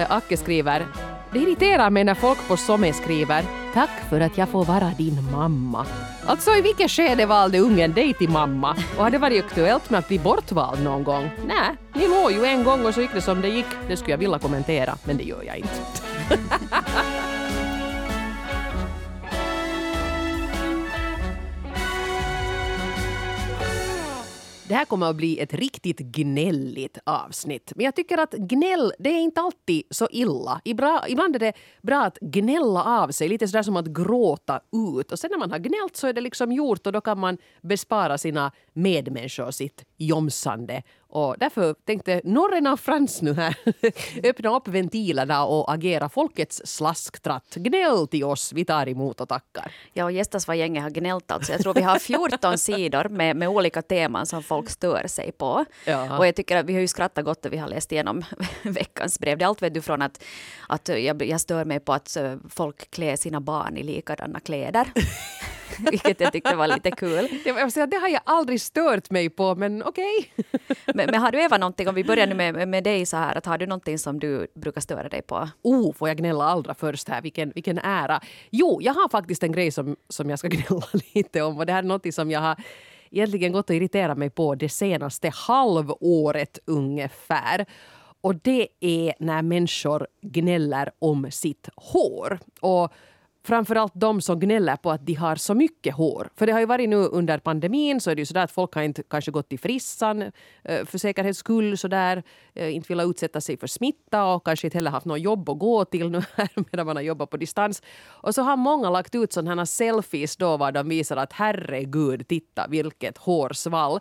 Eh, Acke skriver det irriterar mig när folk på Somme skriver Tack för att jag får vara din mamma. Alltså i vilket skede valde ungen dig till mamma? Och har det varit aktuellt med att bli bortvald någon gång? Nej, ni låg ju en gång och så gick det som det gick. Det skulle jag vilja kommentera, men det gör jag inte. Det här kommer att bli ett riktigt gnälligt avsnitt. Men jag tycker att gnäll, det är inte alltid så illa. Ibland är det bra att gnälla av sig, lite sådär som att gråta ut. Och sen när man har gnällt så är det liksom gjort och då kan man bespara sina medmänniskor sitt jomsande och därför tänkte norren av Frans nu här öppna upp ventilerna och agera folkets slasktratt. Gnäll till oss, vi tar emot och tackar. Ja, och gästas vad gänget har gnällt alltså. Jag tror vi har 14 sidor med, med olika teman som folk stör sig på. Ja. Och jag tycker att vi har ju skrattat gott när vi har läst igenom veckans brev. Det är allt vet du från att, att jag, jag stör mig på att eh, folk klär sina barn i likadana kläder. vilket jag tyckte var lite kul. Det, det har jag aldrig stört mig på, men okej. Okay. men, men, har du Eva någonting, om vi börjar nu med, med dig så här, att har du någonting som du brukar störa dig på? Oh, får jag gnälla allra först här, vilken, vilken ära. Jo, jag har faktiskt en grej som, som jag ska gnälla lite om och det här är något som jag har egentligen gått och irriterat mig på det senaste halvåret ungefär. Och det är när människor gnäller om sitt hår. Och framförallt de som gnäller på att de har så mycket hår. För det har ju varit nu under pandemin så är det ju sådär att folk har inte kanske gått till frissan eh, för säkerhets skull sådär. Eh, inte velat utsätta sig för smitta och kanske inte heller haft något jobb att gå till nu här medan man har jobbat på distans. Och så har många lagt ut sådana här selfies då var de visar att herregud, titta vilket hårsvall.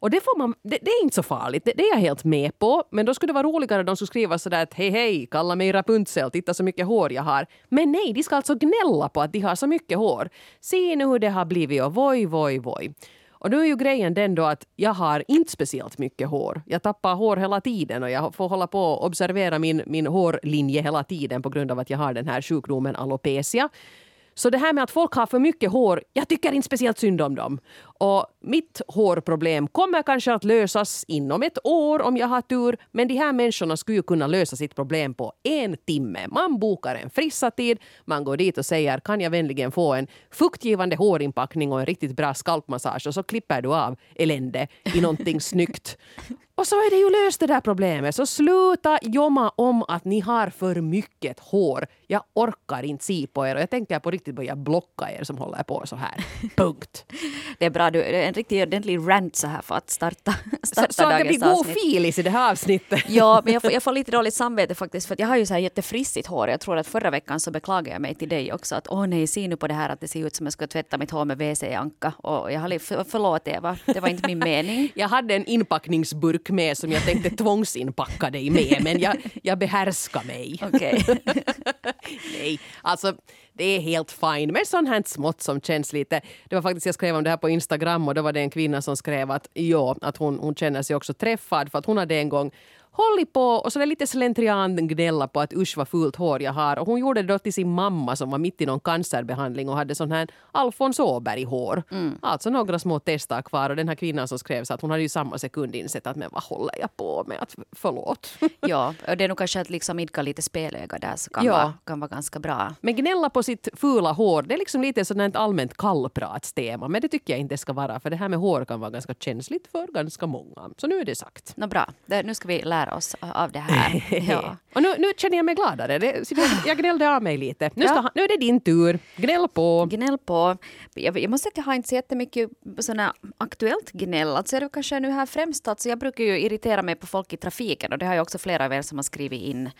Och det, får man, det, det, är inte så farligt, det, det, är jag helt med på. Men då skulle det vara roligare om de skulle skriva sådär att hej hej, kalla mig Rapunzel, titta så mycket hår jag har. Men nej, de ska alltså gnälla på att de har så mycket hår. Se nu hur det har blivit och voj, voj, voj. Och nu är ju grejen den då att jag har inte speciellt mycket hår. Jag tappar hår hela tiden och jag får hålla på och observera min, min hårlinje hela tiden på grund av att jag har den här sjukdomen alopecia. Så det här med att folk har för mycket hår, jag tycker inte speciellt synd om dem. Och mitt hårproblem kommer kanske att lösas inom ett år om jag har tur. Men de här människorna skulle ju kunna lösa sitt problem på en timme. Man bokar en frissa-tid, man går dit och säger kan jag vänligen få en fuktgivande hårinpackning och en riktigt bra skalpmassage och så klipper du av elände i någonting snyggt. Och så är det ju löst det där problemet. Så sluta jomma om att ni har för mycket hår. Jag orkar inte se på er och jag tänker på riktigt börja blocka er som håller på så här. Punkt. det är bra, du, en riktig ordentlig rant så här för att starta, starta så, så det blir god filis i det här avsnittet. ja, men jag får, jag får lite dåligt samvete faktiskt för jag har ju så här jättefrissigt hår. Jag tror att förra veckan så beklagade jag mig till dig också att åh nej, se nu på det här att det ser ut som jag ska tvätta mitt hår med WC-anka. Och jag har för, förlåt Eva, det var inte min mening. jag hade en inpackningsburk med som jag tänkte tvångsinpacka dig med men jag, jag behärskar mig. Okay. nej, alltså det är helt fine med sånt här smått som känns lite... Det var faktiskt, jag skrev om det här på Instagram och då var det en kvinna som skrev att, ja, att hon, hon känner sig också träffad för att hon hade en gång hållit på och så lite slentrian gnälla på att usch vad fult hår jag har. Och hon gjorde det då till sin mamma som var mitt i någon cancerbehandling och hade sån här Alfons Åberg-hår. Mm. Alltså några små testar kvar och den här kvinnan som skrev så att hon hade ju samma sekund insett att men vad håller jag på med? Att, förlåt. ja, och det är nog kanske att liksom idka lite speläga där så kan, ja. vara, kan vara ganska bra. Men gnälla på sitt fula hår, det är liksom lite sådant allmänt kallpratstema. Men det tycker jag inte ska vara för det här med hår kan vara ganska känsligt för ganska många. Så nu är det sagt. Nå bra, det, nu ska vi lära lära oss av det här. Ja. och nu, nu känner jag mig gladare. Det, jag gnällde av mig lite. Nu, ska, ja. nu är det din tur. Gnäll på. Gnäll på. Jag, jag måste säga att jag har inte så jättemycket såna aktuellt gnäll. Alltså är det kanske nu här främst, alltså jag brukar ju irritera mig på folk i trafiken och det har ju också flera av er som har skrivit in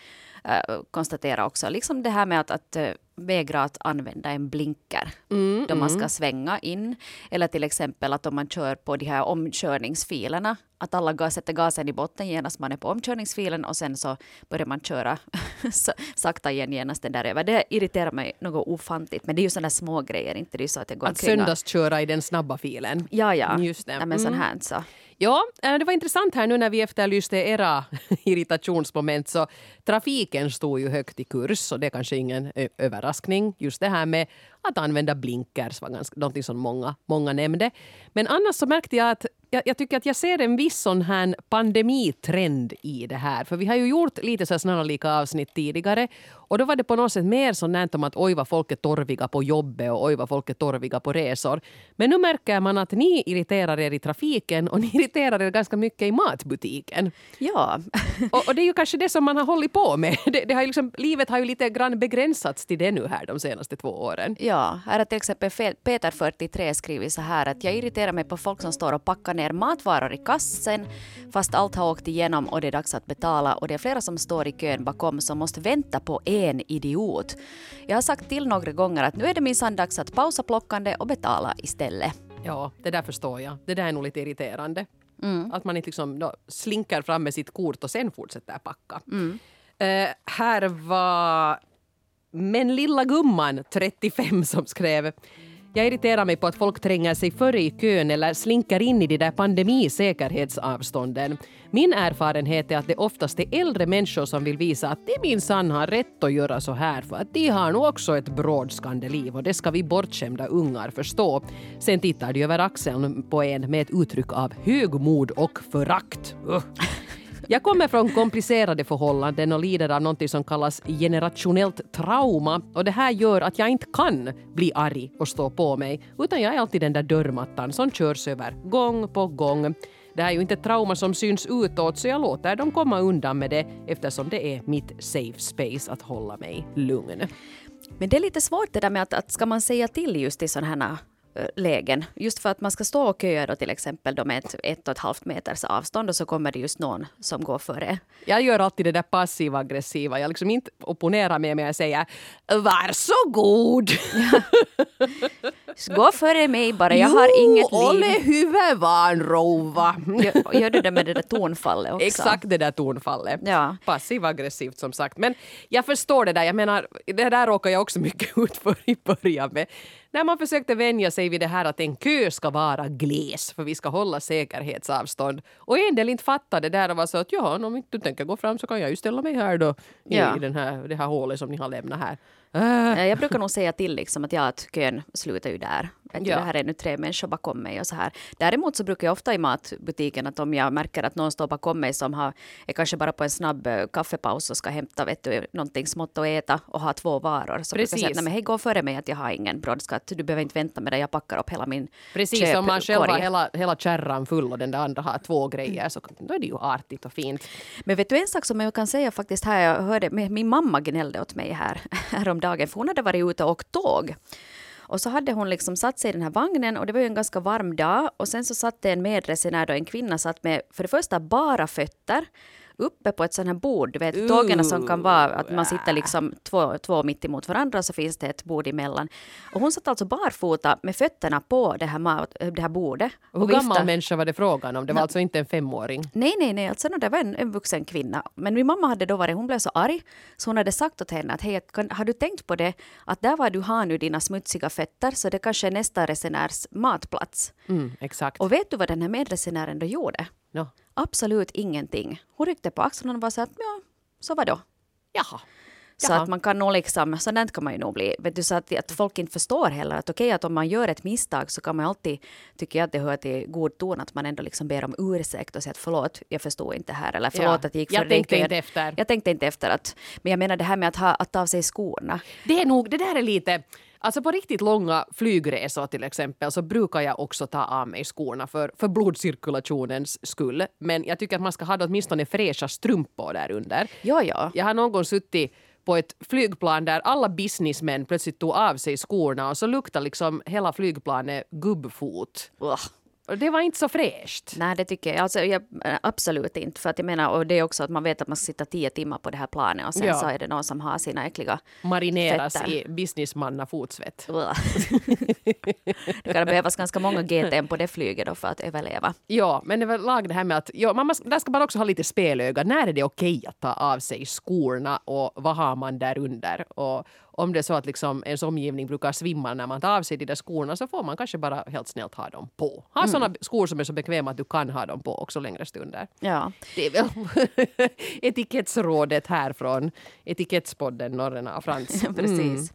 äh, konstatera också. Liksom det här med att, att äh, vägra att använda en blinker mm, då man ska mm. svänga in. Eller till exempel att om man kör på de här omkörningsfilerna att alla gas, sätter gasen i botten genast man är på omkörningsfilen och sen så börjar man köra sakta igen genast den där över. Det irriterar mig något ofantligt men det är ju sådana små grejer, inte det är så att jag går Att söndagsköra i den snabba filen. Ja, ja. Just det. Ja, men sån mm. här så. Ja, eh, det var intressant här nu när vi efterlyste era irritationsmoment så trafiken stod ju högt i kurs och det är kanske ingen överraskning. Just det här med Att använda blinkers var ganska, någonting som många, många nämnde. Men annars så märkte jag att jag, jag, tycker att jag ser en viss sån här pandemitrend i det här. För vi har ju gjort lite så snarlika avsnitt tidigare. Och då var det på något sätt mer sånt om att oj vad folk är torviga på jobbet och oj vad folk är torviga på resor. Men nu märker man att ni irriterar er i trafiken och ni irriterar er ganska mycket i matbutiken. Ja. och, och, det är ju kanske det som man har hållit på med. Det, det har liksom, livet har ju lite grann begränsats till det nu här de senaste två åren. Ja, här har till exempel Peter 43 skrivit så här att jag irriterar mig på folk som står och packar ner matvaror i kassen fast allt har åkt igenom och det är dags att betala och det är flera som står i kön bakom som måste vänta på en idiot. Jag har sagt till några gånger att nu är det minsann dags att pausa plockande och betala istället. Ja, det där förstår jag. Det där är nog lite irriterande. Mm. Att man inte liksom slinker fram med sitt kort och sen fortsätter packa. Mm. Uh, här var men lilla gumman, 35, som skrev jag irriterar mig på att folk tränger sig före i kön eller slinker in i de där pandemisäkerhetsavstånden. Min erfarenhet är att det oftast är äldre människor som vill visa att de minsann har rätt att göra så här för att de har nog också ett brådskande liv och det ska vi bortskämda ungar förstå. Sen tittar de över axeln på en med ett uttryck av högmod och förakt. Uh. Jag kommer från komplicerade förhållanden och lider av något som kallas generationellt trauma. Och det här gör att jag inte kan bli arg och stå på mig, utan jag är alltid den där dörrmattan som körs över gång på gång. Det här är ju inte ett trauma som syns utåt så jag låter dem komma undan med det eftersom det är mitt safe space att hålla mig lugn. Men det är lite svårt det där med att, att ska man säga till just i sådana här lägen. Just för att man ska stå och köa då till exempel då med ett, ett och ett halvt meters avstånd och så kommer det just någon som går före. Jag gör alltid det där passiva aggressiva. Jag liksom inte opponerar mig men jag säger varsågod. Ja. Gå före mig bara, jag jo, har inget liv. ole hyvä vaan rouva. Gör, gör du det med det där tonfallet också? Exakt det där tonfallet. Ja. Passiv aggressivt som sagt. Men jag förstår det där. Jag menar, det där råkar jag också mycket ut för i början med när man försökte vänja sig vid det här att en kö ska vara gles för vi ska hålla säkerhetsavstånd. Och en del inte fattade det där och var så att ja, om inte du tänker gå fram så kan jag ju ställa mig här då i, ja. i den här, det här hålet som ni har lämnat här. Äh. Jag brukar nog säga till liksom att ja, att kön slutar ju där. Att ja. Det här är nu tre människor bakom mig och så här. Däremot så brukar jag ofta i matbutiken att om jag märker att någon står bakom mig som har, är kanske bara på en snabb eh, kaffepaus och ska hämta vet du, någonting smått att äta och ha två varor. Så Precis. brukar jag säga att hej gå före mig att jag har ingen brådska. Du behöver inte vänta med det, jag packar upp hela min Precis, om man själv har hela, hela kärran full och den där andra har två grejer så då är det ju artigt och fint. Men vet du en sak som jag kan säga faktiskt här, jag hörde, min mamma gnällde åt mig här häromdagen för hon hade varit ute och åkt tåg. Och så hade hon liksom satt sig i den här vagnen och det var ju en ganska varm dag. Och sen så satt det en medresenär då en kvinna satt med för det första bara fötter uppe på ett sånt här bord, du vet uh, tågen som kan vara att man sitter liksom två, två mitt emot varandra så finns det ett bord emellan. Och hon satt alltså barfota med fötterna på det här, det här bordet. Och hur och gammal människa var det frågan om? Det var no. alltså inte en femåring? Nej, nej, nej, alltså det var en, en vuxen kvinna. Men min mamma hade då varit, hon blev så arg så hon hade sagt åt henne att hej, har du tänkt på det att där var du har nu dina smutsiga fötter så det kanske är nästa resenärs matplats. Mm, exakt. Och vet du vad den här medresenären då gjorde? No. Absolut ingenting. Hon ryckte på axlarna och var så här, ja, så vadå? Jaha. Så Jaha. att man kan nog liksom, sådant kan man ju nog bli, vet du, så att, att folk inte förstår heller att okej okay, att om man gör ett misstag så kan man alltid, tycker jag att det hör till god ton att man ändå liksom ber om ursäkt och säger att förlåt, jag förstod inte här eller förlåt ja. att jag gick för Jag tänkte inte efter. Jag tänkte inte efter att, men jag menar det här med att, ha, att ta av sig skorna. Det är nog, det där är lite, Alltså på riktigt långa flygresor till exempel så brukar jag också ta av mig skorna för, för blodcirkulationens skull. Men jag tycker att man ska ha åtminstone fräscha strumpor där under. Ja, ja. Jag har någon suttit på ett flygplan där alla businessmän plötsligt tog av sig skorna och så luktade liksom hela flygplanet gubbfot. Ugh. Och det var inte så fräscht. Nej, det tycker jag. Alltså, jag. Absolut inte. För att jag menar, och det är också att man vet att man ska sitta tio timmar på det här planet och sen ja. så är det någon som har sina äckliga Marineras fötter. i businessmannafotsvett. det kan behövas ganska många GTM på det flyget då för att överleva. Ja, men överlag det här med att ja, man måste, där ska man också ha lite spelöga. När är det okej att ta av sig skorna och vad har man där under? Och, om det är så att liksom ens omgivning brukar svimma när man tar av sig de där skorna så får man kanske bara helt snällt ha dem på. Ha mm. sådana skor som är så bekväma att du kan ha dem på också längre stunder. Ja. Det är väl etikettsrådet här från Etikettspodden Norrena och Frans. Mm. Precis.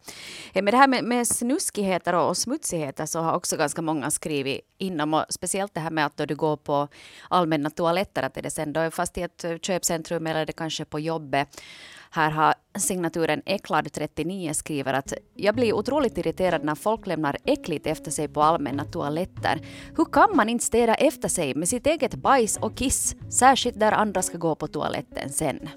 Men det här med, med snuskigheter och smutsigheter så har också ganska många skrivit inom och speciellt det här med att då du går på allmänna toaletter att är det sen då fast i ett köpcentrum eller det kanske på jobbet här har signaturen Eklad39 skriver att jag blir otroligt irriterad när folk lämnar äckligt efter sig på allmänna toaletter. Hur kan man inte städa efter sig med sitt eget bajs och kiss, särskilt där andra ska gå på toaletten sen?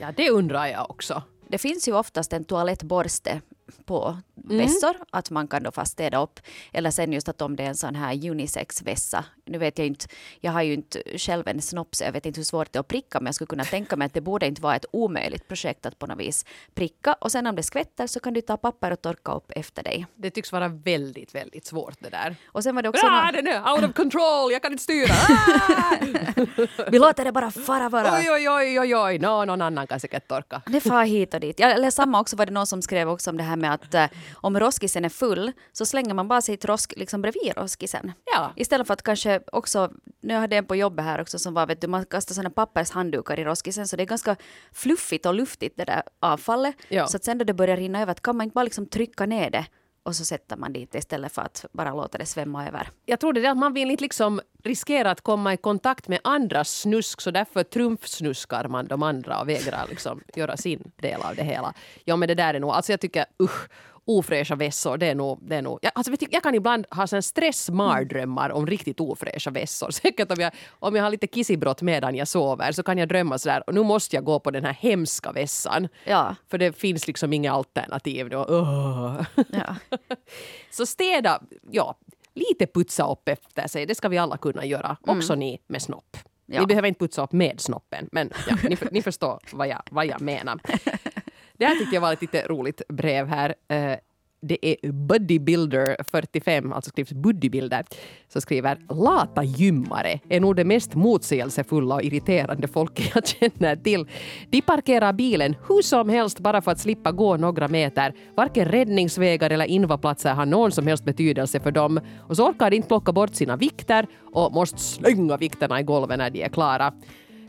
Ja, det undrar jag också. Det finns ju oftast en toalettborste på mm. vässor, att man kan då fast städa upp. Eller sen just att om det är en sån här unisex-vässa. Nu vet jag inte, jag har ju inte själv en snopp så jag vet inte hur svårt det är att pricka men jag skulle kunna tänka mig att det borde inte vara ett omöjligt projekt att på något vis pricka. Och sen om det skvätter så kan du ta papper och torka upp efter dig. Det tycks vara väldigt, väldigt svårt det där. Och sen var det också... Ah, den är out of control, jag kan inte styra! Ah! Vi låter det bara fara bara. Oj, oj, oj, oj, oj. No, någon annan kan säkert torka. Det far hit och dit. Ja, eller samma också var det någon som skrev också om det här med att eh, om roskisen är full så slänger man bara sitt rosk liksom bredvid roskisen. Ja. Istället för att kanske också, nu hade jag en på jobbet här också som var, vet du, man kastar sådana pappershanddukar i roskisen så det är ganska fluffigt och luftigt det där avfallet. Ja. Så att sen då det börjar rinna över, kan man inte bara liksom trycka ner det och så sätter man dit istället för att bara låta det svämma över. Jag tror det är att man vill inte liksom riskera att komma i kontakt med andras snusk så därför trumfsnuskar man de andra och vägrar liksom göra sin del av det hela. Ja men det där är nog, alltså jag tycker usch ofräscha vässor, det är nog... Det är nog jag, alltså, jag kan ibland ha stressmardrömmar om riktigt ofräscha vässor. Säkert om jag, om jag har lite kissibrott medan jag sover så kan jag drömma sådär och nu måste jag gå på den här hemska vässan. Ja. För det finns liksom inga alternativ. Då. Oh. Ja. så städa, ja, lite putsa upp efter sig, det ska vi alla kunna göra. Mm. Också ni med snopp. Ja. Ni behöver inte putsa upp med snoppen, men ja, ni, ni förstår vad jag, vad jag menar. Det här tyckte jag var ett lite roligt brev här. Eh, det är Buddybuilder45, alltså skrivs Buddybilder, som skriver “Lata gymmare är nog det mest motsägelsefulla och irriterande folket jag känner till. De parkerar bilen hur som helst bara för att slippa gå några meter. Varken räddningsvägar eller invaplatser har någon som helst betydelse för dem. Och så orkar de inte plocka bort sina vikter och måste slänga vikterna i golvet när de är klara.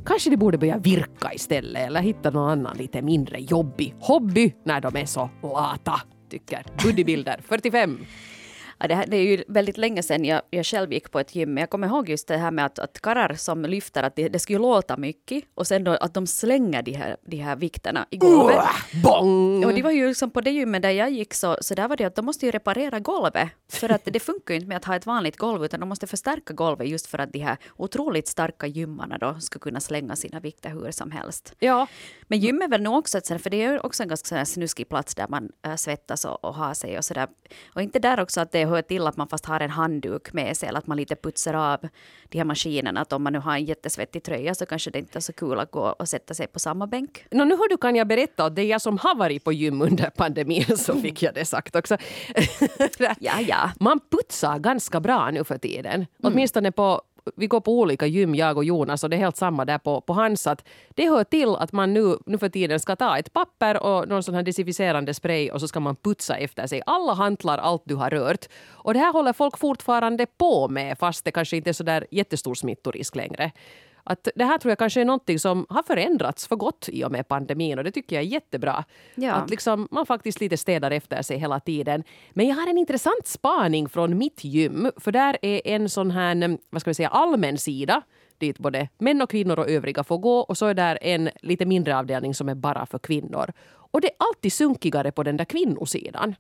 Kanske de borde börja virka istället eller hitta någon annan lite mindre jobbig hobby när de är så lata, tycker Buddybilder 45. Ja, det, här, det, är ju väldigt länge sedan jag, jag själv gick på ett gym, men jag kommer ihåg just det här med att, att karrar som lyfter, att det, det skulle låta mycket och sen då att de slänger de här, de här vikterna i golvet. Uh! Och det var ju liksom på det gymmet där jag gick så, så där var det att de måste ju reparera golvet. För att det funkar ju inte med att ha ett vanligt golv utan de måste förstärka golvet just för att de här otroligt starka gymmarna då ska kunna slänga sina vikter hur som helst. Ja. Men gym är väl nog också ett, för det är ju också en ganska snuskig plats där man äh, svettas och, och har sig och sådär. Och inte där också att det det hör till att man fast har en handduk med sig eller att man lite putsar av de här maskinerna. Att om man nu har en jättesvettig tröja så kanske det inte är så kul att gå och sätta sig på samma bänk. No, nu hör du kan jag berätta att det är jag som har varit på gym under pandemin så fick jag det sagt också. ja, ja. Man putsar ganska bra nu för tiden. Mm. Åtminstone på vi går på olika gym, jag och Jonas, och det är helt samma där på, på hans. Att det hör till att man nu, nu för tiden ska ta ett papper och någon sån här desinficerande spray och så ska man putsa efter sig. Alla hantlar allt du har rört. Och det här håller folk fortfarande på med fast det kanske inte är så där jättestor smittorisk längre att det här tror jag kanske är någonting som har förändrats för gott i och med pandemin och det tycker jag är jättebra. Ja. Att liksom man faktiskt lite städar efter sig hela tiden. Men jag har en intressant spaning från mitt gym för där är en sån här, vad ska vi säga, allmän sida dit både män och kvinnor och övriga får gå och så är där en lite mindre avdelning som är bara för kvinnor. Och det är alltid sunkigare på den där kvinnosidan.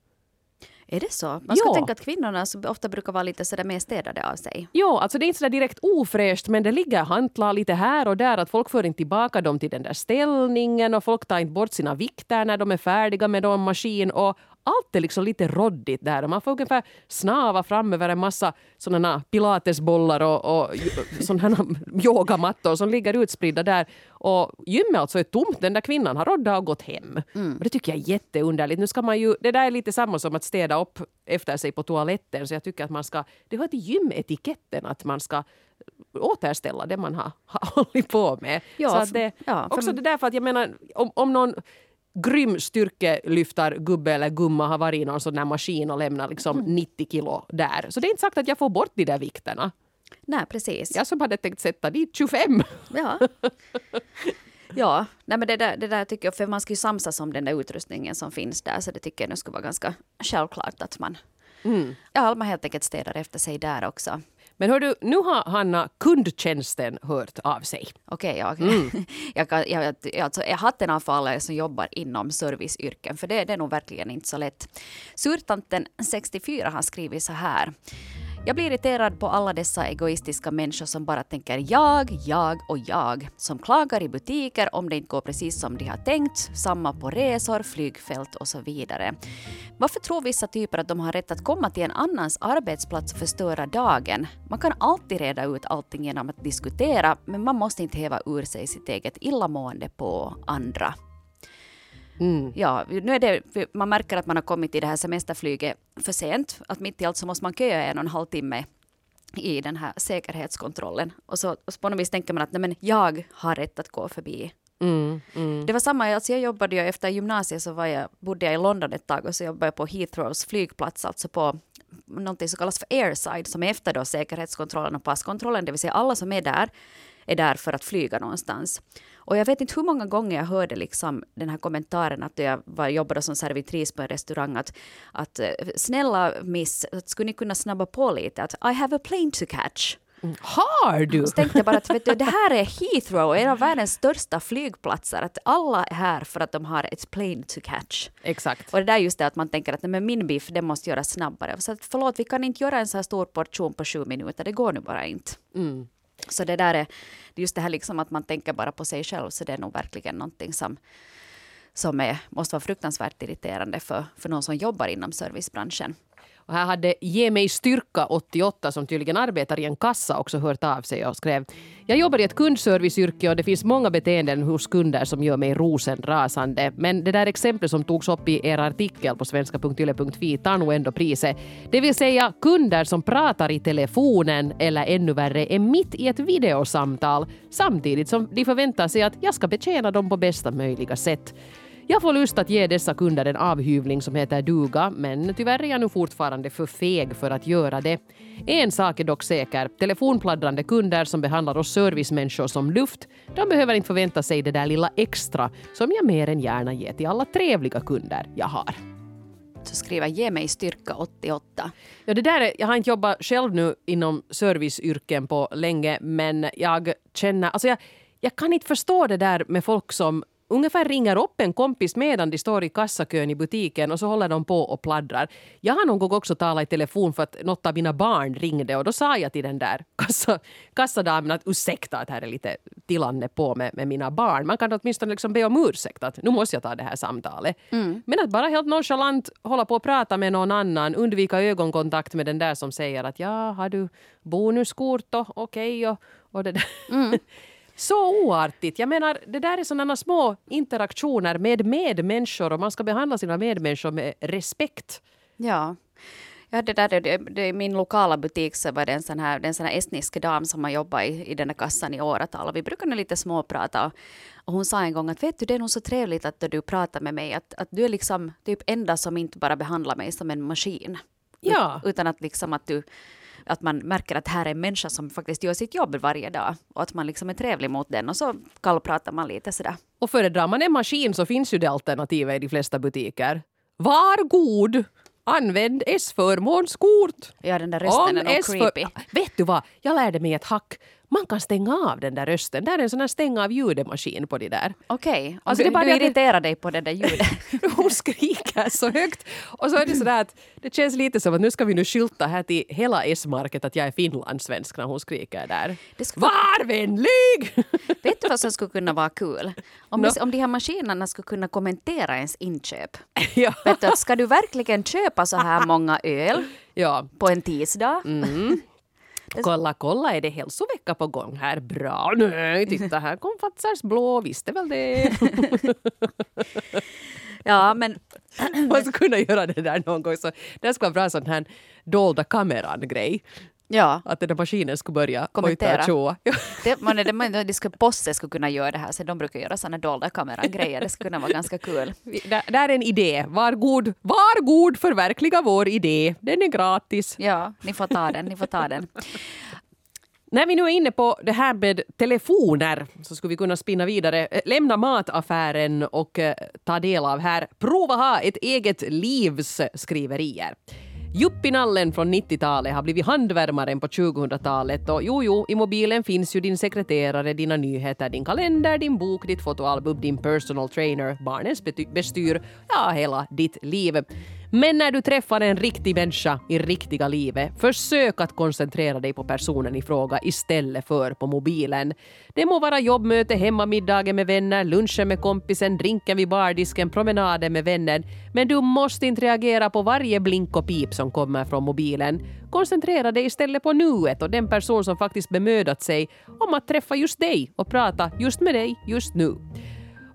Är det så? Man ska ja. tänka att kvinnorna ofta brukar vara lite sådär mer städade av sig. Ja, alltså det är inte sådär direkt ofräscht men det ligger hantlar lite här och där att folk för inte tillbaka dem till den där ställningen och folk tar inte bort sina vikter när de är färdiga med dem maskin och allt är liksom lite roddigt där. Man får ungefär snava fram över en massa sådana pilatesbollar och, och sådana yogamattor som ligger utspridda där. Och gymmet alltså är tomt. Den där kvinnan har roddat och gått hem. Mm. Och det tycker jag är jätteunderligt. Nu ska man ju, det där är lite samma som att städa upp efter sig på toaletten. Så jag tycker att man ska, det hör till gymetiketten att man ska återställa det man har, har hållit på med. Ja, så det, ja, också det där för att jag menar om, om någon grym styrkelyftargubbe eller gumma har varit i någon sån här maskin och lämnat liksom 90 kilo där. Så det är inte sagt att jag får bort de där vikterna. Nej, precis. Jag som hade tänkt sätta dit 25. Ja. Ja, nej men det där, det där tycker jag, för man ska ju samsas om den där utrustningen som finns där, så det tycker jag nu skulle vara ganska självklart att man, Mm. ja, man helt enkelt städar efter sig där också. Men hör du, nu har Hanna kundtjänsten hört av sig. Okej, ja. jag, kan, jag, jag, alltså, jag hatten av för alla som jobbar inom serviceyrken, för det, det är nog verkligen inte så lätt. Surtanten 64 har skrivit så här. Jag blir irriterad på alla dessa egoistiska människor som bara tänker jag, jag och jag. Som klagar i butiker om det inte går precis som de har tänkt. Samma på resor, flygfält och så vidare. Varför tror vissa typer att de har rätt att komma till en annans arbetsplats och förstöra dagen? Man kan alltid reda ut allting genom att diskutera, men man måste inte häva ur sig sitt eget illamående på andra. Mm. Ja, nu är det, man märker att man har kommit i det här semesterflyget för sent. Att mitt i allt så måste man köa en och en halv timme i den här säkerhetskontrollen. Och så, och så på något vis tänker man att nej, men jag har rätt att gå förbi. Mm, mm. Det var samma, alltså jag jobbade ju efter gymnasiet så var jag, bodde jag i London ett tag och så jobbade jag på Heathrows flygplats, alltså på någonting som kallas för airside, som är efter då säkerhetskontrollen och passkontrollen, det vill säga alla som är där är där för att flyga någonstans. Och jag vet inte hur många gånger jag hörde liksom den här kommentaren att jag var, jobbade som servitris på en restaurang att, att eh, snälla miss, skulle ni kunna snabba på lite att I have a plane to catch. Har du? Så tänkte jag bara att vet du, det här är Heathrow, en av världens största flygplatser. Att alla är här för att de har ett plane to catch. Exakt. Och det där är just det att man tänker att nej, men min biff, den måste göras snabbare. Så att, förlåt, vi kan inte göra en så här stor portion på sju minuter, det går nu bara inte. Mm. Så det där är just det här liksom att man tänker bara på sig själv, så det är nog verkligen någonting som, som är, måste vara fruktansvärt irriterande för, för någon som jobbar inom servicebranschen. Och här hade Ge mig styrka 88 som tydligen arbetar i en kassa också hört av sig och skrev Jag jobbar i ett kundserviceyrke och det finns många beteenden hos kunder som gör mig rosenrasande. Men det där exemplet som togs upp i er artikel på svenska.yle.fi tar nog ändå priset. Det vill säga kunder som pratar i telefonen eller ännu värre är mitt i ett videosamtal samtidigt som de förväntar sig att jag ska betjäna dem på bästa möjliga sätt. Jag får lust att ge dessa kunder en avhyvling som heter duga, men tyvärr är jag nu fortfarande för feg för att göra det. En sak är dock säker. Telefonpladdrande kunder som behandlar oss servicemänniskor som luft, de behöver inte förvänta sig det där lilla extra som jag mer än gärna ger till alla trevliga kunder jag har. Så skriver ge mig styrka 88. Ja, det där är, jag har inte jobbat själv nu inom serviceyrken på länge, men jag känner... Alltså jag, jag kan inte förstå det där med folk som ungefär ringer upp en kompis medan de står i kassakön i butiken och så håller de på och pladdrar. Jag har någon gång också talat i telefon för att något av mina barn ringde och då sa jag till den där kassa, kassadamen att ursäkta att här är lite tillande på med, med mina barn. Man kan åtminstone liksom be om ursäkt att nu måste jag ta det här samtalet. Men att bara helt nonchalant hålla på och prata med någon annan, undvika ögonkontakt med den där som säger att ja, har du bonuskort och okej och, och det där. Så oartigt. Jag menar, det där är sådana små interaktioner med medmänniskor och man ska behandla sina medmänniskor med respekt. Ja. Ja, det där, det, det, I min lokala butik så var det en sån här, det en sån här estnisk dam som har jobbat i, i den här kassan i åratal. Och vi brukar nu lite småprata. Och hon sa en gång att vet du, det är nog så trevligt att du pratar med mig. Att, att du är liksom typ enda som inte bara behandlar mig som en maskin. Ja. Utan att liksom att du att man märker att här är en människa som faktiskt gör sitt jobb varje dag och att man liksom är trevlig mot den och så kallpratar man lite sådär. Och föredrar man en maskin så finns ju det alternativet i de flesta butiker. Var god! Använd S-förmånskort! Ja, den där rösten är nog creepy. Vet du vad? Jag lärde mig ett hack. Man kan stänga av den där rösten. Där är en sån här stänga av ljudemaskin på de där. Okej, Alltså, det är du, bara du det att det- irriterar dig på det där ljudet. Hon skriker så högt. Och så är det sådär att det känns lite som att nu ska vi nu skylta här till hela S-market att jag är finlandssvensk när hon skriker där. Det skulle- Var vänlig! Vet du vad som skulle kunna vara kul? Om, vi- om de här maskinerna skulle kunna kommentera ens inköp. ja. Vet du, ska du verkligen köpa så här många öl ja. på en tisdag? Mm. Kolla, kolla, är det hälsovecka på gång här? Bra, nej, titta här kom Fazers blå, visste väl det. Ja, men Man skulle kunna göra det där någon gång. Så det skulle vara bra sån här dolda kameran-grej. Ja. Att den där maskinen skulle börja Kommentera. tjoa. Det, man, det, man, det skulle, Posse skulle kunna göra det här, så de brukar göra sådana dolda kameragrejer. Det skulle kunna vara ganska kul. Där är en idé. Var god, var god förverkliga vår idé. Den är gratis. Ja, ni får ta den, ni får ta den. När vi nu är inne på det här med telefoner så skulle vi kunna spinna vidare. Eh, lämna mataffären och eh, ta del av här. Prova ha ett eget livs eh, skriverier. Juppinallen från 90-talet har blivit handvärmaren på 2000-talet och jo, jo, i mobilen finns ju din sekreterare, dina nyheter, din kalender, din bok, ditt fotoalbum, din personal trainer, barnens bestyr, ja, hela ditt liv. Men när du träffar en riktig människa i riktiga livet, försök att koncentrera dig på personen i fråga istället för på mobilen. Det må vara jobbmöte, hemmamiddagen med vänner, lunchen med kompisen, drinken vid bardisken, promenaden med vännen. Men du måste inte reagera på varje blink och pip som kommer från mobilen. Koncentrera dig istället på nuet och den person som faktiskt bemödat sig om att träffa just dig och prata just med dig just nu.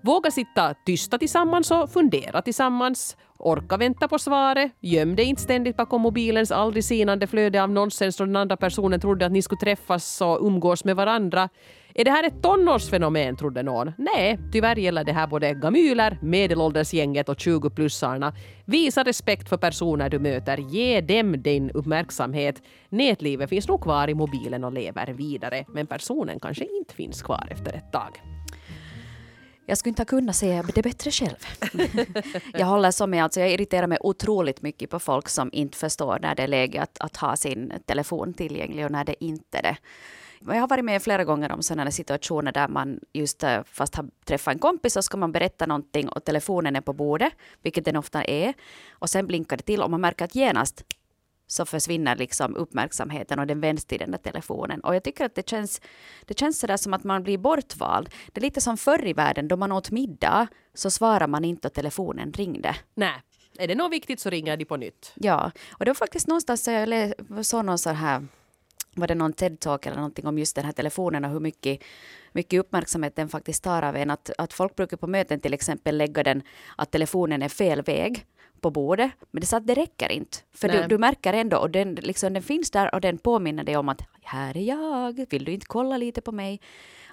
Våga sitta tysta tillsammans och fundera tillsammans. Orka vänta på svaret. Göm dig inte ständigt bakom mobilens aldrig sinande flöde av nonsens då den andra personen trodde att ni skulle träffas och umgås med varandra. Är det här ett tonårsfenomen, trodde någon? Nej, tyvärr gäller det här både gamyler, medelåldersgänget och 20-plussarna. Visa respekt för personer du möter. Ge dem din uppmärksamhet. Nätlivet finns nog kvar i mobilen och lever vidare, men personen kanske inte finns kvar efter ett tag. Jag skulle inte ha kunnat säga det bättre själv. jag håller så med, alltså jag irriterar mig otroligt mycket på folk som inte förstår när det är läge att, att ha sin telefon tillgänglig och när det inte är det. Jag har varit med flera gånger om sådana situationer där man just eh, fast har träffat en kompis så ska man berätta någonting och telefonen är på bordet, vilket den ofta är. Och sen blinkar det till och man märker att genast så försvinner liksom uppmärksamheten och den vänds till den där telefonen. Och jag tycker att det känns, det känns sådär som att man blir bortvald. Det är lite som förr i världen då man åt middag så svarar man inte och telefonen ringde. Nej, är det något viktigt så ringer de på nytt. Ja, och det var faktiskt någonstans så jag såg någon sån här var det någon TED-talk eller någonting om just den här telefonen och hur mycket, mycket uppmärksamhet den faktiskt tar av en. Att, att folk brukar på möten till exempel lägga den, att telefonen är fel väg på bordet. Men det så att det räcker inte. För du, du märker ändå, och den, liksom, den finns där och den påminner dig om att här är jag, vill du inte kolla lite på mig?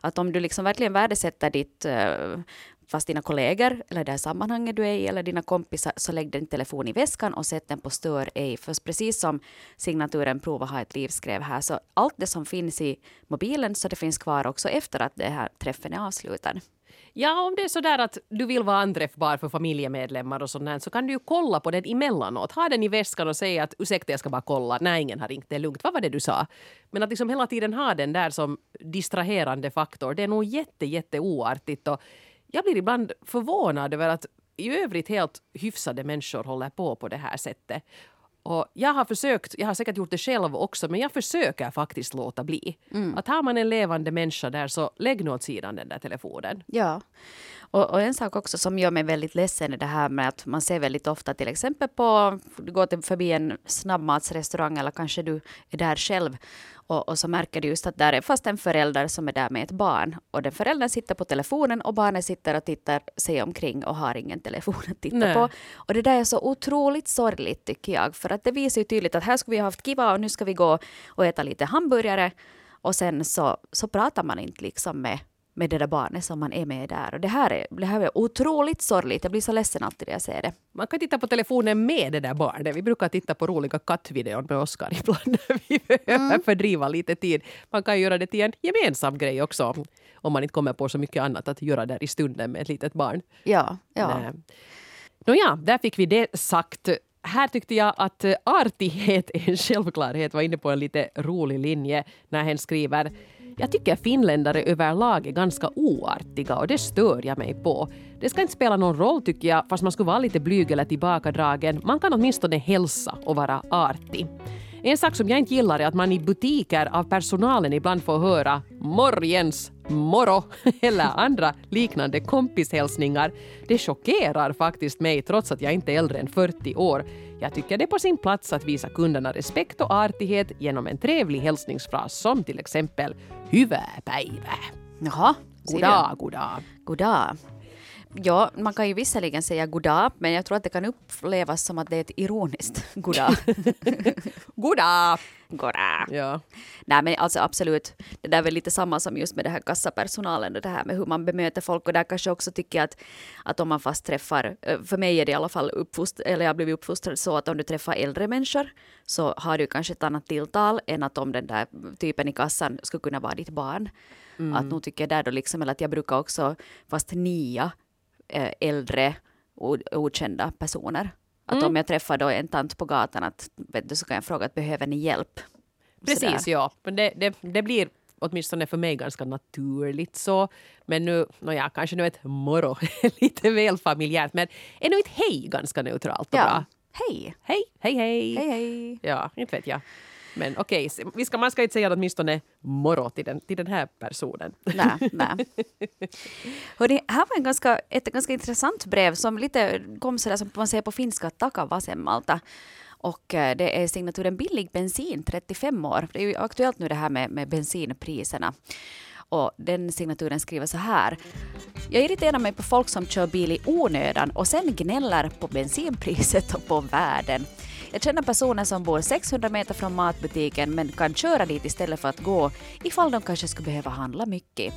Att om du liksom verkligen värdesätter ditt, eh, fast dina kollegor eller det här sammanhanget du är i eller dina kompisar så lägg din telefon i väskan och sätt den på stör ej. För precis som signaturen Prova ha ett liv skrev här så allt det som finns i mobilen så det finns kvar också efter att det här träffen är avslutad. Ja, om det är så där att du vill vara anträffbar för familjemedlemmar och sånt så kan du ju kolla på den emellanåt. Ha den i väskan och säga att ursäkta, jag ska bara kolla. Nej, ingen har ringt, det är lugnt. Vad var det du sa? Men att liksom hela tiden ha den där som distraherande faktor, det är nog jätte, jätte oartigt. Och jag blir ibland förvånad över att i övrigt helt hyfsade människor håller på på det här sättet. Och jag har försökt, jag har säkert gjort det själv också, men jag försöker faktiskt låta bli. Att har man en levande människa där så lägg nu åt sidan den där telefonen. Ja. Och, och en sak också som gör mig väldigt ledsen är det här med att man ser väldigt ofta till exempel på, du går förbi en snabbmatsrestaurang eller kanske du är där själv och, och så märker du just att där är fast en förälder som är där med ett barn och den föräldern sitter på telefonen och barnet sitter och tittar sig omkring och har ingen telefon att titta Nej. på. Och det där är så otroligt sorgligt tycker jag för att det visar ju tydligt att här ska vi ha haft kiva och nu ska vi gå och äta lite hamburgare och sen så, så pratar man inte liksom med med det där barnet som man är med där. Och det här är, det här är otroligt sorgligt. Jag blir så ledsen alltid när jag ser det. Man kan titta på telefonen med det där barnet. Vi brukar titta på roliga kattvideon med Oskar ibland när vi behöver fördriva lite tid. Man kan göra det till en gemensam grej också om man inte kommer på så mycket annat att göra där i stunden med ett litet barn. Ja, ja. Nej. Nåja, där fick vi det sagt. Här tyckte jag att eh, artighet är en självklarhet var inne på en lite rolig linje när hen skriver jag tycker finländare överlag är ganska oartiga och det stör jag mig på. Det ska inte spela någon roll tycker jag, fast man skulle vara lite blyg eller tillbakadragen. Man kan åtminstone hälsa och vara artig. En sak som jag inte gillar är att man i butiker av personalen ibland får höra morgens, moro eller andra liknande kompishälsningar. Det chockerar faktiskt mig trots att jag inte är äldre än 40 år. Jag tycker det är på sin plats att visa kunderna respekt och artighet genom en trevlig hälsningsfras som till exempel Hyvää päivää. Jaha, ser du? Goddag, goddag. Goddag. Ja, man kan ju visserligen säga goddag, men jag tror att det kan upplevas som att det är ett ironiskt goddag. Goddag! goddag. Ja. Nej men alltså absolut, det där är väl lite samma som just med det här kassapersonalen och det här med hur man bemöter folk och där kanske också tycker jag att, att om man fast träffar, eh, för mig är det i alla fall uppfostrad, eller jag har blivit uppfostrad så att om du träffar äldre människor så har du kanske ett annat tilltal än att om den där typen i kassan skulle kunna vara ditt barn. Mm. Att nog tycker jag där då liksom, eller att jag brukar också fast nia äldre okända personer. Att mm. om jag träffar då en tant på gatan att, vet du, så kan jag fråga att behöver ni hjälp? Precis, Sådär. ja. Men det, det, det blir åtminstone för mig ganska naturligt så. Men nu, nåja, kanske nu ett moro lite väl familjärt. Men är nu ett hej ganska neutralt och ja. bra? Hej! Hej, hej, hej! Hej, hej! Ja, inte vet jag. Men okej, okay, ska, man ska inte säga åtminstone moro till den, till den här personen. Nej, nej. Hörrni, här var en ganska, ett ganska intressant brev som lite kom sådär som man säger på finska, taka vasemmalta. Och eh, det är signaturen billig bensin, 35 år. Det är ju aktuellt nu det här med, med bensinpriserna. Och den signaturen skriver så här. Jag irriterar mig på folk som kör bil i onödan och sen gnäller på bensinpriset och på världen. Jag känner personer som bor 600 meter från matbutiken men kan köra dit istället för att gå ifall de kanske skulle behöva handla mycket.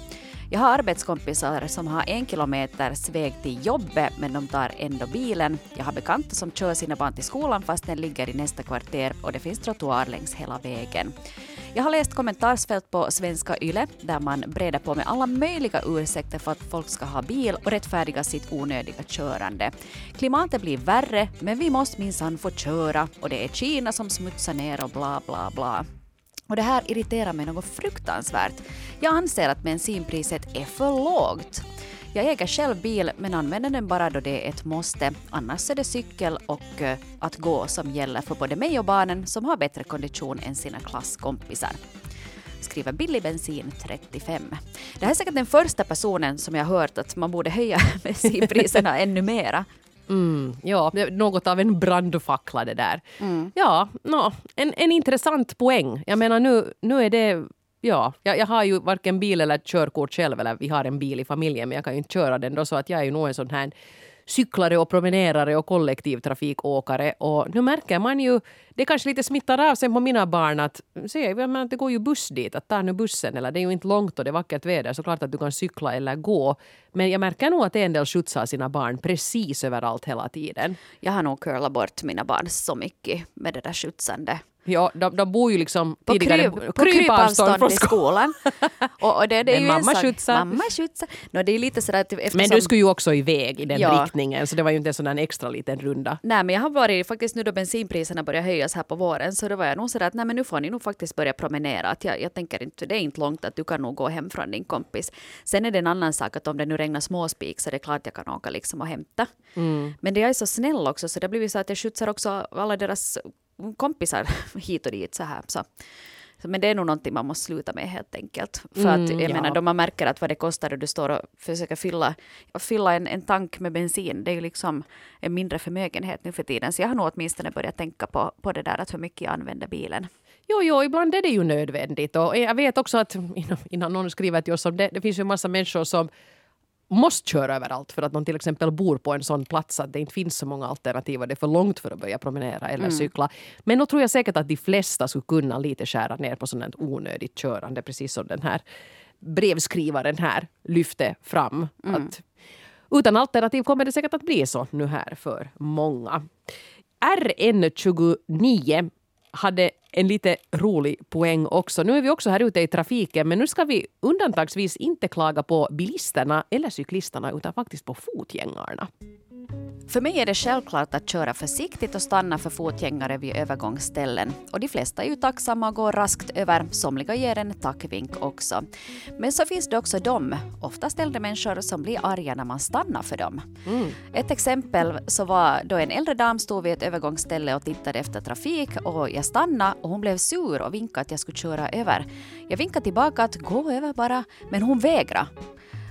Jag har arbetskompisar som har en kilometers väg till jobbet men de tar ändå bilen. Jag har bekanta som kör sina barn till skolan fast den ligger i nästa kvarter och det finns trottoar längs hela vägen. Jag har läst kommentarsfält på svenska YLE där man breder på med alla möjliga ursäkter för att folk ska ha bil och rättfärdiga sitt onödiga körande. Klimatet blir värre men vi måste minsann få köra och det är Kina som smutsar ner och bla bla bla. Och det här irriterar mig något fruktansvärt. Jag anser att bensinpriset är för lågt. Jag äger själv bil men använder den bara då det är ett måste. Annars är det cykel och eh, att gå som gäller för både mig och barnen som har bättre kondition än sina klasskompisar skriver billig bensin 35. Det här är säkert den första personen som jag hört att man borde höja bensinpriserna ännu mera. Mm, ja, något av en brandfackla det där. Mm. Ja, no, en, en intressant poäng. Jag menar nu, nu är det Ja, jag, jag, har ju varken bil eller körkort själv, eller vi har en bil i familjen, men jag kan ju inte köra den då, så att jag är ju nog en sån här cyklare och promenerare och kollektivtrafikåkare. Och nu märker man ju, det kanske lite smittar av sig på mina barn att, se, men det går ju buss dit, att ta nu bussen. Eller det är ju inte långt och det är vackert väder, så klart att du kan cykla eller gå. Men jag märker nog att en del skjutsar sina barn precis överallt hela tiden. Jag har nog curlat bort mina barn så mycket med det där skjutsande. Ja, de, de bor ju liksom på tidigare kryp, på krypavstånd till skolan. och, och det, det är Men ju mamma skjutsar. Mamma skjutsar. No, det är lite sådär att eftersom, Men du skulle ju också iväg i den ja. riktningen så det var ju inte en sån där extra liten runda. Nej men jag har varit faktiskt nu då bensinpriserna börjar höjas här på våren så då var jag nog sådär att nej men nu får ni nog faktiskt börja promenera. Att jag, jag tänker inte, det är inte långt att du kan nog gå hem från din kompis. Sen är det en annan sak att om det nu regnar småspik så är det klart jag kan åka liksom och hämta. Mm. Men det är så snäll också så det blir så att jag skjutsar också alla deras kompisar hit och dit så här. Så. Men det är nog någonting man måste sluta med helt enkelt. För mm, att jag ja. menar, då man märker att vad det kostar och du står och försöker fylla, fylla en, en tank med bensin, det är ju liksom en mindre förmögenhet nu för tiden. Så jag har nog åtminstone börjat tänka på, på det där att hur mycket jag använder bilen. Jo, jo, ibland är det ju nödvändigt. Och jag vet också att innan, innan någon skriver till oss om det, det finns ju en massa människor som måste köra överallt för att de till exempel bor på en sån plats att det inte finns så många alternativ och det är för långt för att börja promenera eller mm. cykla. Men då tror jag säkert att de flesta skulle kunna lite skära ner på sånt onödigt körande precis som den här brevskrivaren här lyfte fram. Mm. Att utan alternativ kommer det säkert att bli så nu här för många. RN29 hade en lite rolig poäng också. Nu är vi också här ute i trafiken men nu ska vi undantagsvis inte klaga på bilisterna eller cyklisterna utan faktiskt på fotgängarna. För mig är det självklart att köra försiktigt och stanna för fotgängare vid övergångsställen. Och de flesta är ju tacksamma och går raskt över. Somliga ger en tackvink också. Men så finns det också de, oftast äldre människor, som blir arga när man stannar för dem. Mm. Ett exempel så var då en äldre dam stod vid ett övergångsställe och tittade efter trafik och jag stannade och hon blev sur och vinkade att jag skulle köra över. Jag vinkade tillbaka att gå över bara, men hon vägrade.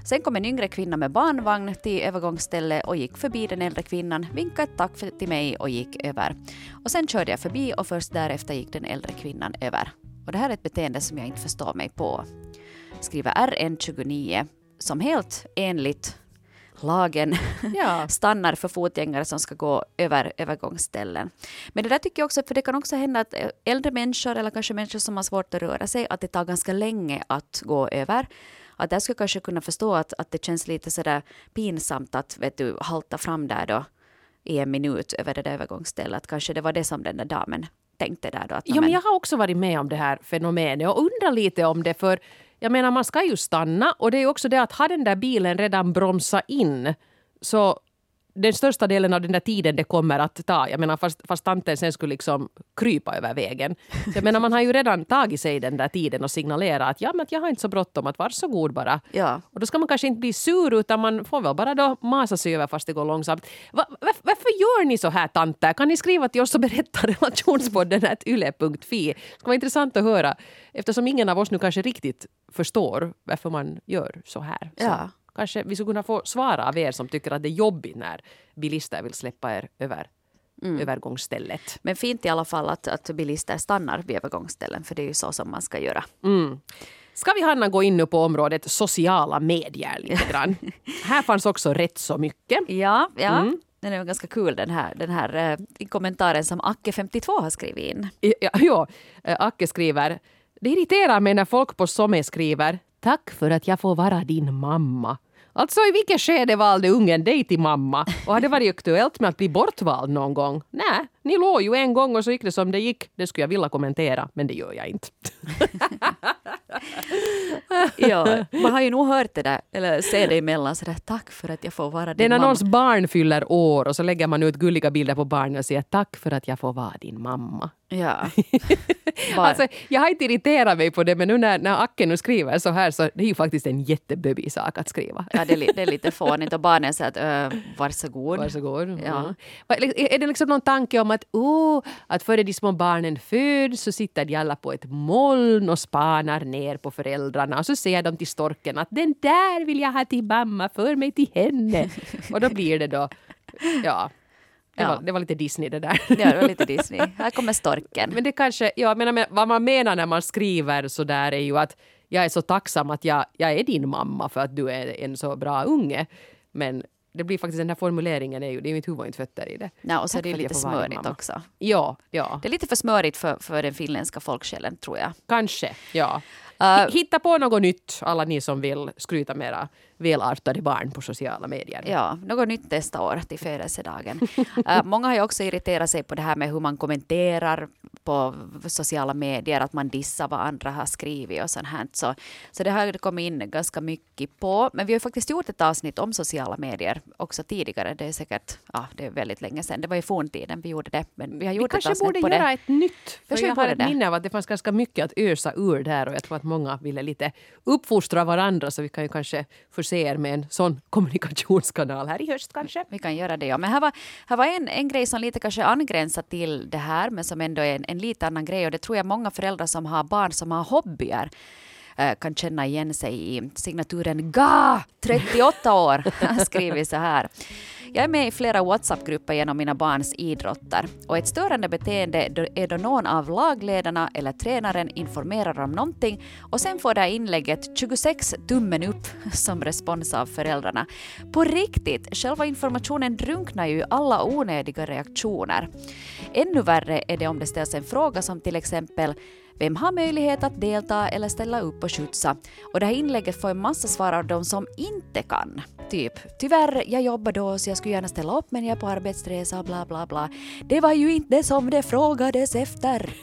Sen kom en yngre kvinna med barnvagn till övergångsstället och gick förbi den äldre kvinnan, vinkade ett tack till mig och gick över. Och sen körde jag förbi och först därefter gick den äldre kvinnan över. Och det här är ett beteende som jag inte förstår mig på. Skriver RN29 som helt enligt lagen Ja. stannar för fotgängare som ska gå över övergångsställen. Men det där tycker jag också, för det kan också hända att äldre människor eller kanske människor som har svårt att röra sig, att det tar ganska länge att gå över. Att där skulle jag kanske kunna förstå att, att det känns lite sådär pinsamt att vet du, halta fram där då i en minut över det där övergångsstället. Kanske det var det som den där damen tänkte där då. Att, Ja, men jag har också varit med om det här fenomenet och undrar lite om det för jag menar man ska ju stanna och det är ju också det att har den där bilen redan bromsat in så den största delen av den där tiden det kommer att ta. Jag menar fast, fast tanten sen skulle liksom krypa över vägen. Så Jag menar man har ju redan tagit sig den där tiden och signalerat att ja men jag har inte så bråttom att varsågod bara. Ja. Och då ska man kanske inte bli sur utan man får väl bara då masa sig över fast det går långsamt. Va, varför, varför gör ni så här tanter? Kan ni skriva till oss och berätta relationspodden at yle.fi? Det ska vara intressant att höra eftersom ingen av oss nu kanske riktigt förstår varför man gör så här. Så Ja. Kanske vi skulle kunna få svara av er som tycker att det är jobbigt när bilister vill släppa er över övergångsstället. Men fint i alla fall att, att bilister stannar vid övergångsställen, för det är ju så som man ska göra. Ska vi Hanna gå in nu på området sociala medier lite grann? här fanns också rätt så mycket. Ja, ja. Mm. Den är ganska kul den här, den här eh, kommentaren som Acke52 har skrivit in. Ja, ja, eh, Acke skriver. Det irriterar mig när folk på Somme skriver Tack för att jag får vara din mamma. Alltså i vilket skede valde ungen dig till mamma? Och har det varit aktuellt med att bli bortvald någon gång? Nej, ni låg ju en gång och så gick det som det gick. Det skulle jag vilja kommentera, men det gör jag inte. Ja, man har ju nog hört det där, eller se det emellan sådär, tack för att jag får vara Det är din när mamma. någons barn fyller år och så lägger man ut gulliga bilder på barnen och säger tack för att jag får vara din mamma. Ja. Alltså, jag har inte irriterat mig på det men nu när, när Acke nu skriver så här så det är ju faktiskt en jätteböbig sak att skriva. ja, det, är, det är lite fånigt och barnen säger att äh, varsågod. Varsågod. Ja. Ja. Är det liksom någon tanke om att, oh, att före de små barnen föds så sitter de alla på ett moln och spanar ner på föräldrarna och så säger de till storken att den där vill jag ha till mamma, för mig till henne. och då blir det då, ja. Det, Ja. Var, det var lite Disney det där. Ja, det var lite Disney. Här kommer storken. Men det kanske, ja, men, men vad man menar när man skriver så där är ju att jag är så tacksam att jag, jag är din mamma för att du är en så bra unge. Men det blir faktiskt den här formuleringen, är ju, det är mitt huvud inte fötter i det. Ja, och så Tack är det lite smörigt också. Ja, ja, Det är lite för smörigt för, för den finländska folksjälen, tror jag. kanske. Ja. Uh, Hitta på något nytt, alla ni som vill skryta med era välartade barn på sociala medier. Ja, något nytt nästa år till födelsedagen. uh, många har ju också irriterat sig på det här med hur man kommenterar på sociala medier, att man dissar vad andra har skrivit och sånt här. Så, så det har kommit in ganska mycket på. Men vi har faktiskt gjort ett avsnitt om sociala medier också tidigare. Det är säkert, ja, det är väldigt länge sedan. Det var i forntiden vi gjorde det. Men vi har Vi gjort ett kanske borde på göra det. ett nytt. För vi jag har ett det. minne av att det fanns ganska mycket att ösa ur där och jag tror att många ville lite uppfostra varandra så vi kan ju kanske förse er med en sån kommunikationskanal här i höst kanske. Vi kan göra det, ja. Men här var, här var en, en grej som lite kanske angränsar till det här, men som ändå är en, en lite annan grej. Och det tror jag många föräldrar som har barn som har hobbyer Eh, kan känna igen sig i signaturen GA, 38 år, skriver så här. Jag är med i flera WhatsApp-grupper genom mina barns idrotter och ett störande beteende är då någon av lagledarna eller tränaren informerar om någonting och sen får det här inlägget 26 tummen upp som respons av föräldrarna. På riktigt, själva informationen drunknar ju i alla onödiga reaktioner. Ännu värre är det om det ställs en fråga som till exempel vem har möjlighet att delta eller ställa upp och skjutsa? Och det här inlägget får en massa svar av de som inte kan. Typ, tyvärr, jag jobbar då så jag skulle gärna ställa upp men jag är på arbetsresa och bla bla bla. Det var ju inte som det frågades efter.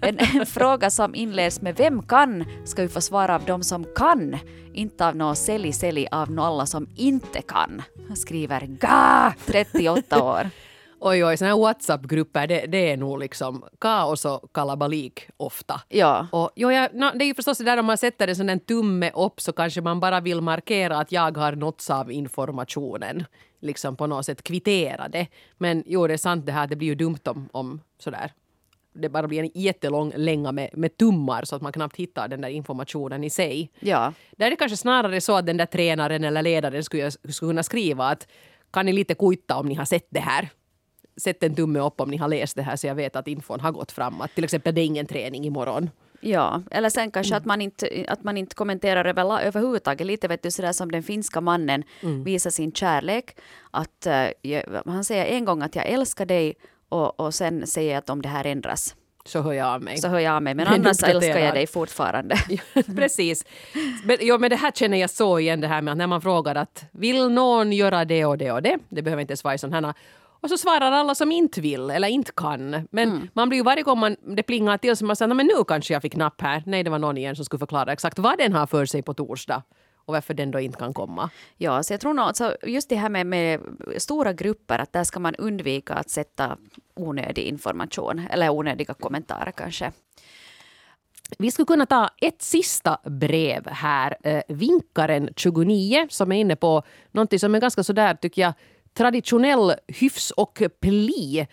En, en fråga som inleds med vem kan ska ju få svar av de som kan. Inte av någon sälj sälj av någon alla som inte kan. Skriver GA, 38 år. Oj, oj, såna här WhatsApp-grupper, det, det är nog liksom kaos och kalabalik ofta. Ja. Och, jo, ja, no, det är ju förstås det där om man sätter en sån där tumme upp så kanske man bara vill markera att jag har nåtts av informationen. Liksom på något sätt kvittera det. Men jo, det är sant det här, det blir ju dumt om, om sådär det bara blir en jättelång länga med, med tummar så att man knappt hittar den där informationen i sig. Ja. Där är det kanske snarare så att den där tränaren eller ledaren skulle, skulle kunna skriva att kan ni lite kujta om ni har sett det här? Sätt en tumme upp om ni har läst det här så jag vet att infon har gått fram. Att till exempel det är ingen träning imorgon. Ja, eller sen kanske mm. att, man inte, att man inte kommenterar över, överhuvudtaget. Lite vet du sådär som den finska mannen mm. visar sin kärlek. Att, uh, han säger en gång att jag älskar dig och, och sen säger jag att om det här ändras så hör jag av mig. Så hör jag av mig, men, men annars älskar jag dig fortfarande. Precis. Men, ja, men det här känner jag så igen det här med att när man frågar att vill någon göra det och det och det, det behöver inte ens vara i sådana här och så svarar alla som inte vill eller inte kan. Men mm. man blir ju varje gång man, det plingar till så man säger men nu kanske jag fick napp här. Nej, det var någon igen som skulle förklara exakt vad den har för sig på torsdag och varför den då inte kan komma. Ja, så jag tror nog alltså just det här med, med stora grupper, att där ska man undvika att sätta onödig information eller onödiga kommentarer kanske. Vi skulle kunna ta ett sista brev här. Eh, Vinkaren 29 som är inne på någonting som är ganska sådär tycker jag traditionell hyfs och pli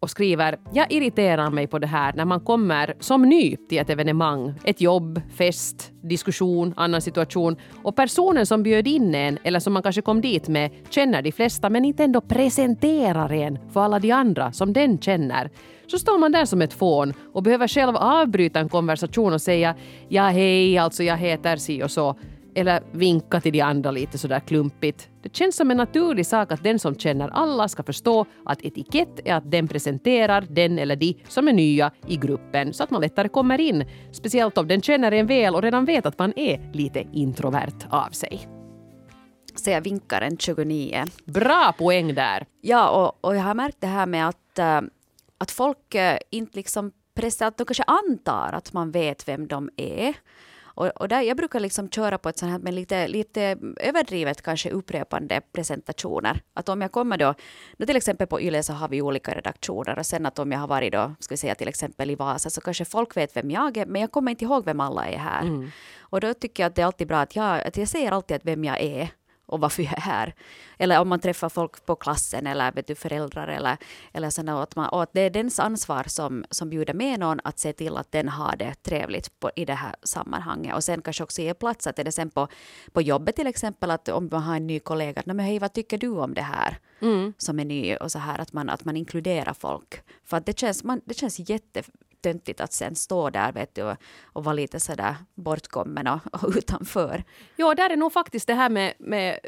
och skriver “Jag irriterar mig på det här när man kommer som ny till ett evenemang, ett jobb, fest, diskussion, annan situation och personen som bjöd in en eller som man kanske kom dit med känner de flesta men inte ändå presenterar en för alla de andra som den känner. Så står man där som ett fån och behöver själv avbryta en konversation och säga “Ja hej, alltså jag heter si och så” eller vinka till de andra lite sådär klumpigt. Det känns som en naturlig sak att den som känner alla ska förstå att etikett är att den presenterar den eller de som är nya i gruppen så att man lättare kommer in. Speciellt om den känner en väl och redan vet att man är lite introvert av sig. Säger vinkaren 29. Bra poäng där! Ja, och, och jag har märkt det här med att, äh, att folk äh, inte liksom att de kanske antar att man vet vem de är. Och, och där, jag brukar liksom köra på ett sånt här med lite, lite överdrivet kanske upprepande presentationer. Att om jag kommer då, då till exempel på YLE så har vi olika redaktioner och sen att om jag har varit då, ska vi säga till exempel i Vasa så kanske folk vet vem jag är men jag kommer inte ihåg vem alla är här. Mm. Och då tycker jag att det är alltid bra att jag, att jag säger alltid att vem jag är och varför jag är här. Eller om man träffar folk på klassen eller vet du, föräldrar eller, eller sådana, att, man, och att det är dens ansvar som, som bjuder med någon att se till att den har det trevligt på, i det här sammanhanget. Och sen kanske också ge plats, att är det sen på, på jobbet till exempel, att om man har en ny kollega, men hej vad tycker du om det här? Mm. som är ny och så här att man, att man inkluderar folk. För att det känns, man, det känns jätte töntigt att sen stå där vet du, och, och vara lite sådär bortkommen och, och utanför. Ja, där är nog faktiskt det här med, med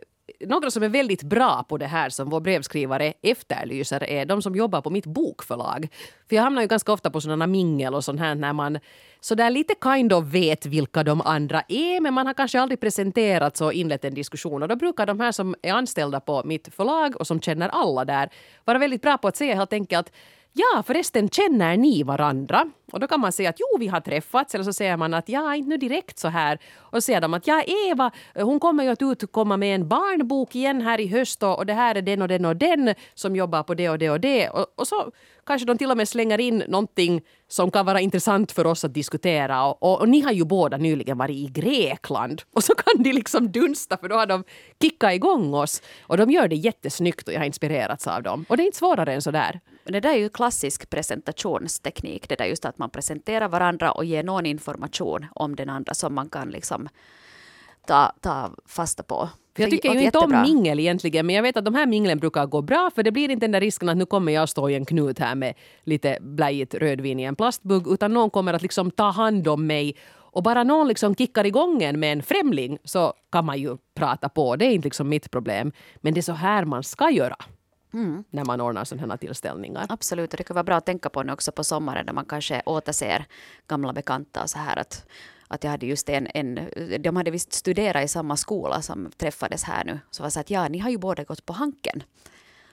några som är väldigt bra på det här som vår brevskrivare efterlyser är de som jobbar på mitt bokförlag. För jag hamnar ju ganska ofta på sådana mingel och sånt här när man sådär lite kind of vet vilka de andra är men man har kanske aldrig presenterat och inlett en diskussion och då brukar de här som är anställda på mitt förlag och som känner alla där vara väldigt bra på att säga helt enkelt Ja, förresten, känner ni varandra? Och då kan man säga att jo, vi har träffats. Eller så säger man att ja, inte nu direkt så här. Och så säger de att ja, Eva, hon kommer ju att utkomma med en barnbok igen här i höst och, och det här är den och den och den som jobbar på det och det och det. Och, och så kanske de till och med slänger in någonting som kan vara intressant för oss att diskutera. Och, och, och, ni har ju båda nyligen varit i Grekland. Och så kan de liksom dunsta för då har de kickat igång oss. Och de gör det jättesnyggt och jag har inspirerats av dem. Och det är inte svårare än så där. Det där är ju klassisk presentationsteknik. Det där just att man presenterar varandra och ger någon information om den andra som man kan liksom ta, ta fasta på. Jag tycker ju inte om mingel egentligen, men jag vet att de här minglen brukar gå bra för det blir inte den där risken att nu kommer jag stå i en knut här med lite blajigt rödvin i en plastbugg utan någon kommer att liksom ta hand om mig och bara någon liksom kickar igång en med en främling så kan man ju prata på. Det är inte liksom mitt problem. Men det är så här man ska göra. Mm. när man ordnar sådana här tillställningar. Absolut, och det kan vara bra att tänka på det också på sommaren när man kanske återser gamla bekanta och så här att att jag hade just en, en, de hade visst studerat i samma skola som träffades här nu. Så var så att ja, ni har ju båda gått på Hanken.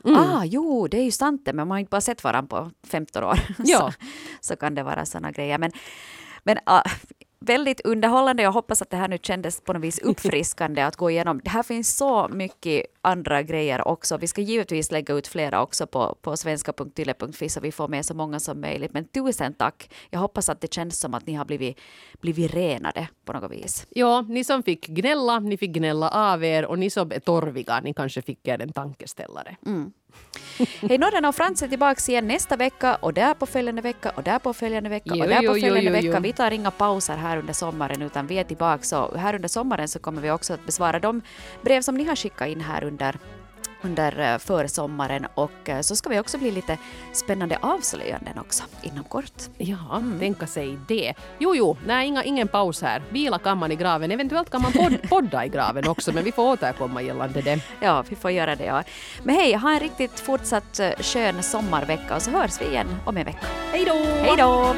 Mm. Ah, jo, det är ju sant men man har inte bara sett varandra på 15 år. Ja. så, så kan det vara sådana grejer. Men, men uh, väldigt underhållande. Jag hoppas att det här nu kändes på något vis uppfriskande att gå igenom. Det här finns så mycket andra grejer också. Vi ska givetvis lägga ut flera också på, på svenska.yle.fi så vi får med så många som möjligt. Men tusen tack. Jag hoppas att det känns som att ni har blivit, blivit renade på något vis. Ja, ni som fick gnälla, ni fick gnälla av er och ni som är torviga, ni kanske fick er en tankeställare. Mm. Hej Norden och Frans är tillbaka igen nästa vecka och där på följande vecka och där på följande vecka och där på följande vecka. Vi tar inga pauser här under sommaren utan vi är tillbaka. Så här under sommaren så kommer vi också att besvara de brev som ni har skickat in här under under eh, försommaren och eh, så ska vi också bli lite spännande avslöjanden också inom kort. Ja, mm. tänka sig det. Jo, jo, nej, inga, ingen paus här. Vila kan man i graven. Eventuellt kan man pod podda i graven också, men vi får återkomma gällande det. Ja, vi får göra det. Ja. Men hej, ha en riktigt fortsatt skön sommarvecka och så hörs vi igen om en vecka. Hej då! Hej då!